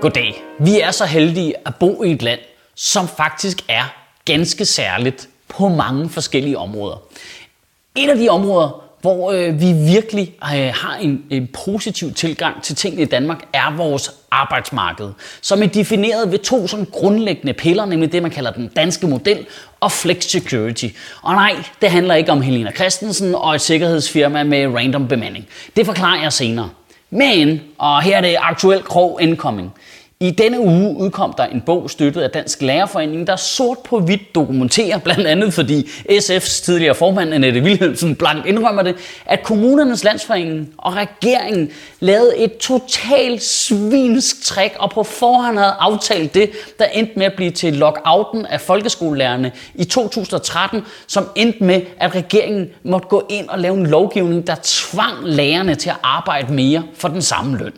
Goddag. Vi er så heldige at bo i et land, som faktisk er ganske særligt på mange forskellige områder. Et af de områder, hvor øh, vi virkelig øh, har en, en positiv tilgang til tingene i Danmark, er vores arbejdsmarked, som er defineret ved to sådan grundlæggende piller, nemlig det, man kalder den danske model og flex security. Og nej, det handler ikke om Helena Christensen og et sikkerhedsfirma med random bemanding. Det forklarer jeg senere. Men, og her er det aktuelt krog incoming. I denne uge udkom der en bog støttet af Dansk Lærerforening, der sort på hvidt dokumenterer, blandt andet fordi SF's tidligere formand Annette Wilhelmsen blankt indrømmer det, at kommunernes landsforening og regeringen lavede et totalt svinsk træk og på forhånd havde aftalt det, der endte med at blive til lockouten af folkeskolelærerne i 2013, som endte med, at regeringen måtte gå ind og lave en lovgivning, der tvang lærerne til at arbejde mere for den samme løn.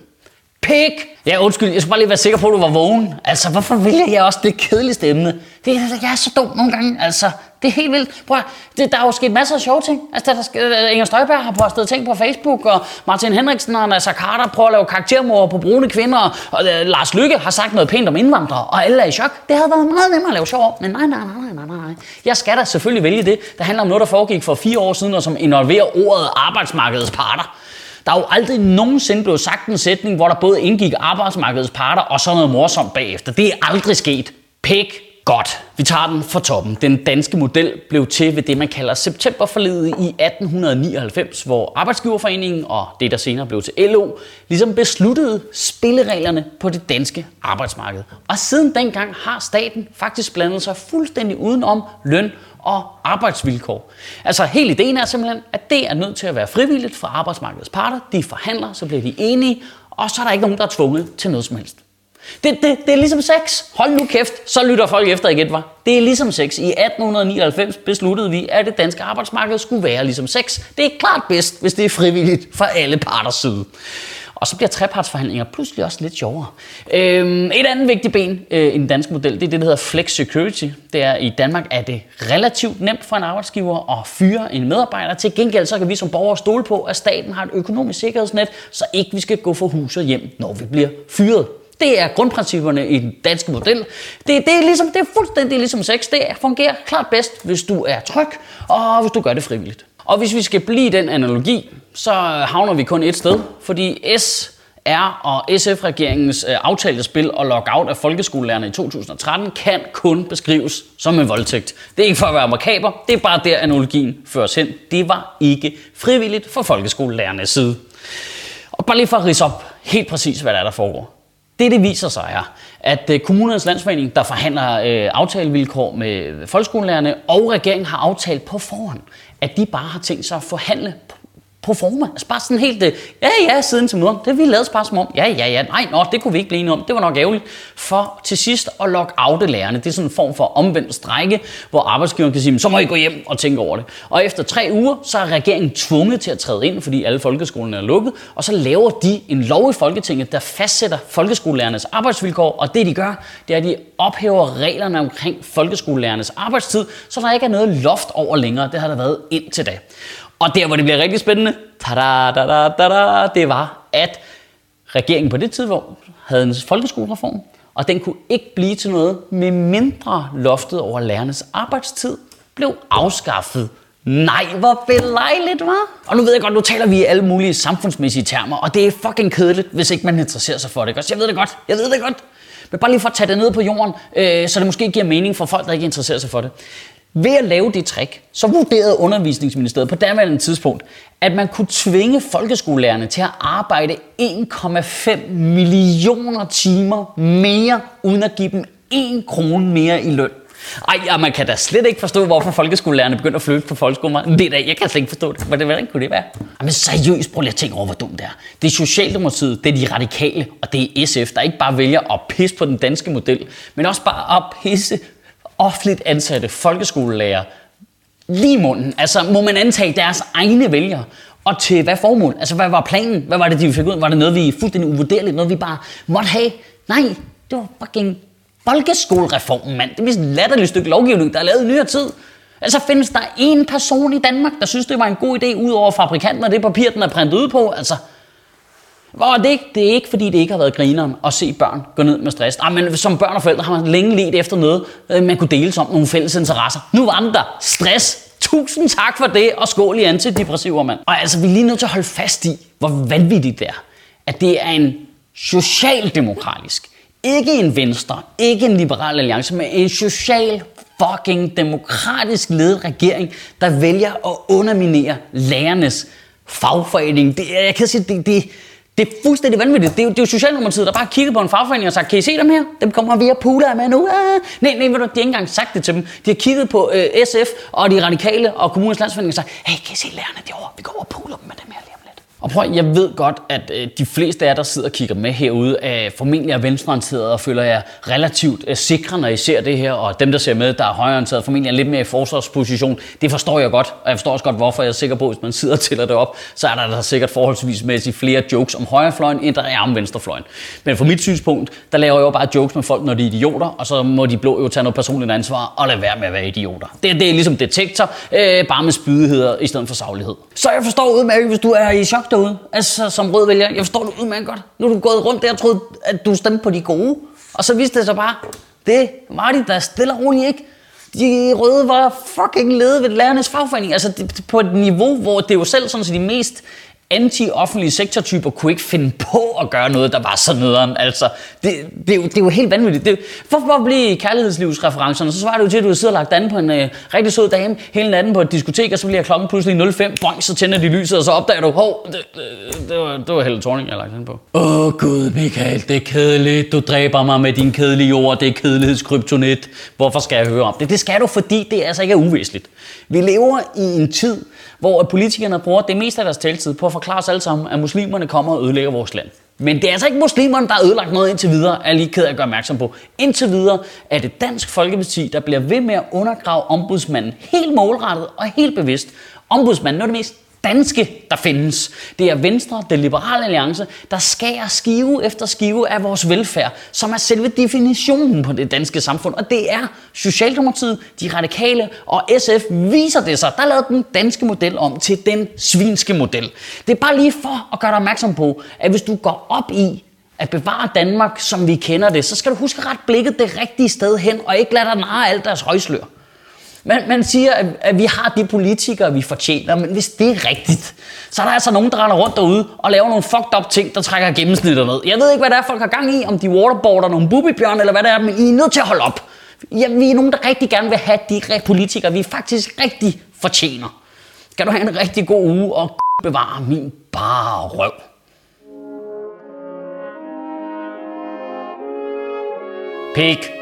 Pik! Ja, undskyld, jeg skal bare lige være sikker på, at du var vågen. Altså, hvorfor vælger jeg også det kedeligste emne? Det, jeg er så dum nogle gange, altså. Det er helt vildt. Prøv, det, der er jo sket masser af sjove ting. Altså, der, der, øh, Inger Støjberg har postet ting på Facebook, og Martin Henriksen og Nasser Carter prøver at lave karaktermord på brune kvinder, og, og Lars Lykke har sagt noget pænt om indvandrere, og alle er i chok. Det havde været meget nemmere at lave sjov om, men nej, nej, nej, nej, nej, nej. Jeg skal da selvfølgelig vælge det, der handler om noget, der foregik for fire år siden, og som involverer ordet arbejdsmarkedets parter. Der er jo aldrig nogensinde blevet sagt en sætning, hvor der både indgik arbejdsmarkedets parter og så noget morsomt bagefter. Det er aldrig sket. Pæk Godt, vi tager den fra toppen. Den danske model blev til ved det, man kalder septemberforledet i 1899, hvor Arbejdsgiverforeningen og det, der senere blev til LO, ligesom besluttede spillereglerne på det danske arbejdsmarked. Og siden dengang har staten faktisk blandet sig fuldstændig udenom løn og arbejdsvilkår. Altså helt ideen er simpelthen, at det er nødt til at være frivilligt for arbejdsmarkedets parter. De forhandler, så bliver de enige, og så er der ikke nogen, der er tvunget til noget som helst. Det, det, det er ligesom sex. Hold nu kæft, så lytter folk efter igen, var. Det er ligesom sex. I 1899 besluttede vi, at det danske arbejdsmarked skulle være ligesom sex. Det er klart bedst, hvis det er frivilligt for alle parters side. Og så bliver trepartsforhandlinger pludselig også lidt sjovere. Øhm, et andet vigtigt ben øh, i den danske model, det er det, der hedder flex security. Det er, i Danmark er det relativt nemt for en arbejdsgiver at fyre en medarbejder. Til gengæld så kan vi som borgere stole på, at staten har et økonomisk sikkerhedsnet, så ikke vi skal gå for hus og hjem, når vi bliver fyret. Det er grundprincipperne i den danske model. Det, det, er, ligesom, det er fuldstændig ligesom sex. Det fungerer klart bedst, hvis du er tryg, og hvis du gør det frivilligt. Og hvis vi skal blive den analogi, så havner vi kun et sted, fordi S R og SF-regeringens øh, aftalespil og lockout af folkeskolelærerne i 2013 kan kun beskrives som en voldtægt. Det er ikke for at være makaber, det er bare der analogien føres hen. Det var ikke frivilligt for folkeskolelærernes side. Og bare lige for at rise op helt præcis, hvad der er, der foregår. Det, det viser sig er, at øh, kommunernes landsforening, der forhandler øh, aftalevilkår med øh, folkeskolelærerne, og regeringen har aftalt på forhånd, at de bare har tænkt sig at forhandle proforma. Altså bare sådan helt, øh, ja ja, siden til møder. Det vi lavede bare som om, ja ja ja, nej, nå, det kunne vi ikke blive enige om. Det var nok ærgerligt. For til sidst at lock oute lærerne. Det er sådan en form for omvendt strække, hvor arbejdsgiveren kan sige, så må I gå hjem og tænke over det. Og efter tre uger, så er regeringen tvunget til at træde ind, fordi alle folkeskolerne er lukket. Og så laver de en lov i Folketinget, der fastsætter folkeskolelærernes arbejdsvilkår. Og det de gør, det er, at de ophæver reglerne omkring folkeskolelærernes arbejdstid, så der ikke er noget loft over længere. Det har der været indtil da. Og der, hvor det bliver rigtig spændende, tada, da, da, da, da, det var, at regeringen på det tidspunkt havde en folkeskolereform, og den kunne ikke blive til noget, med mindre loftet over lærernes arbejdstid blev afskaffet. Nej, hvor belejligt, var. Og nu ved jeg godt, nu taler vi i alle mulige samfundsmæssige termer, og det er fucking kedeligt, hvis ikke man interesserer sig for det. Jeg ved det godt, jeg ved det godt. Men bare lige for at tage det ned på jorden, øh, så det måske giver mening for folk, der ikke interesserer sig for det. Ved at lave det trick, så vurderede undervisningsministeriet på daværende tidspunkt, at man kunne tvinge folkeskolelærerne til at arbejde 1,5 millioner timer mere, uden at give dem 1 krone mere i løn. Ej, og man kan da slet ikke forstå, hvorfor folkeskolelærerne begynder at flytte på folkeskolen. Det er da, jeg kan slet ikke forstå det. Hvordan kunne det være? Men seriøst, prøv lige at tænke over, hvor dumt det er. Det er Socialdemokratiet, det er de radikale, og det er SF, der ikke bare vælger at pisse på den danske model, men også bare at pisse offentligt ansatte folkeskolelærer lige munden. Altså, må man antage deres egne vælgere? Og til hvad formål? Altså, hvad var planen? Hvad var det, de fik ud? Var det noget, vi fuldstændig uvurderligt? Noget, vi bare måtte have? Nej, det var fucking folkeskolereformen, mand. Det er et latterligt stykke lovgivning, der er lavet i nyere tid. Altså findes der én person i Danmark, der synes, det var en god idé, ud over fabrikanten og det papir, den er printet ud på? Altså, hvor det, det er ikke, fordi det ikke har været grineren at se børn gå ned med stress. Ej, men som børn og forældre har man længe let efter noget, øh, man kunne dele om nogle fælles interesser. Nu var den der. Stress. Tusind tak for det, og skål i antidepressiver, mand. Og altså, vi er lige nødt til at holde fast i, hvor vanvittigt det er. At det er en socialdemokratisk, ikke en venstre, ikke en liberal alliance, men en social fucking demokratisk ledet regering, der vælger at underminere lærernes fagforening. Det, jeg kan sige, det, det, det er fuldstændig vanvittigt. Det er, jo, det er jo Socialdemokratiet, der bare kigger på en fagforening og sagt, kan I se dem her? Dem kommer vi at pula med nu. Ah. Nej, nej, de har ikke engang sagt det til dem. De har kigget på øh, SF og de radikale og kommunens landsforening og sagt, hey, kan I se lærerne derovre? Vi går over og puler dem med dem og prøv, jeg ved godt, at øh, de fleste af jer, der sidder og kigger med herude, er formentlig er venstreorienterede og føler jer relativt øh, sikre, når I ser det her. Og dem, der ser med, der er højreorienterede, formentlig er lidt mere i forsvarsposition. Det forstår jeg godt, og jeg forstår også godt, hvorfor jeg er sikker på, at hvis man sidder og tæller det op, så er der, der sikkert forholdsvis mæssigt flere jokes om højrefløjen, end der er om venstrefløjen. Men fra mit synspunkt, der laver jeg jo bare jokes med folk, når de er idioter, og så må de blå jo tage noget personligt ansvar og lade være med at være idioter. Det, det er ligesom detektor, øh, bare med spydigheder i stedet for saglighed. Så jeg forstår udmærket, hvis du er i chok derude, altså som rød vælger. Jeg forstår det udmærket godt. Nu er du gået rundt der og troede, at du stemte på de gode. Og så viste det sig bare, det var de der stille og roligt ikke. De røde var fucking ledet ved lærernes fagforening. Altså det, på et niveau, hvor det jo selv sådan, så de mest anti-offentlige sektortyper kunne ikke finde på at gøre noget, der var så om. Altså, det, det, er, jo, det er jo helt vanvittigt. Det, hvorfor blive kærlighedslivsreferencerne? Så svarer du til, at du sidder lagt an på en øh, rigtig sød dame hele natten på et diskotek, og så bliver klokken pludselig 05, boing, så tænder de lyset, og så opdager du, hov, det, det, det, var, det var Helle Thorning, jeg lagt an på. Åh oh, gud, Michael, det er kedeligt. Du dræber mig med din kedelige ord. Det er kedelighedskryptonit. Hvorfor skal jeg høre om det? Det skal du, fordi det altså ikke er uvæsentligt. Vi lever i en tid, hvor politikerne bruger det meste af deres taltid på at forklare os alle sammen, at muslimerne kommer og ødelægger vores land. Men det er altså ikke muslimerne, der har ødelagt noget indtil videre, er lige ked af at gøre opmærksom på. Indtil videre er det Dansk Folkeparti, der bliver ved med at undergrave ombudsmanden helt målrettet og helt bevidst. Ombudsmanden er det mest danske, der findes. Det er Venstre, det liberale alliance, der skærer skive efter skive af vores velfærd, som er selve definitionen på det danske samfund. Og det er Socialdemokratiet, de radikale og SF viser det sig. Der lavede den danske model om til den svinske model. Det er bare lige for at gøre dig opmærksom på, at hvis du går op i at bevare Danmark, som vi kender det, så skal du huske ret blikket det rigtige sted hen, og ikke lade dig narre alt deres højslør. Man, man siger, at, at vi har de politikere, vi fortjener, men hvis det er rigtigt, så er der altså nogen, der render rundt derude og laver nogle fucked up ting, der trækker gennemsnittet ned. Jeg ved ikke, hvad der er, folk har gang i, om de waterboarder nogle bubibjørn eller hvad det er, men I er nødt til at holde op. Ja, vi er nogen, der rigtig gerne vil have de politikere, vi faktisk rigtig fortjener. Kan du have en rigtig god uge og bevare min bare røv. Pik.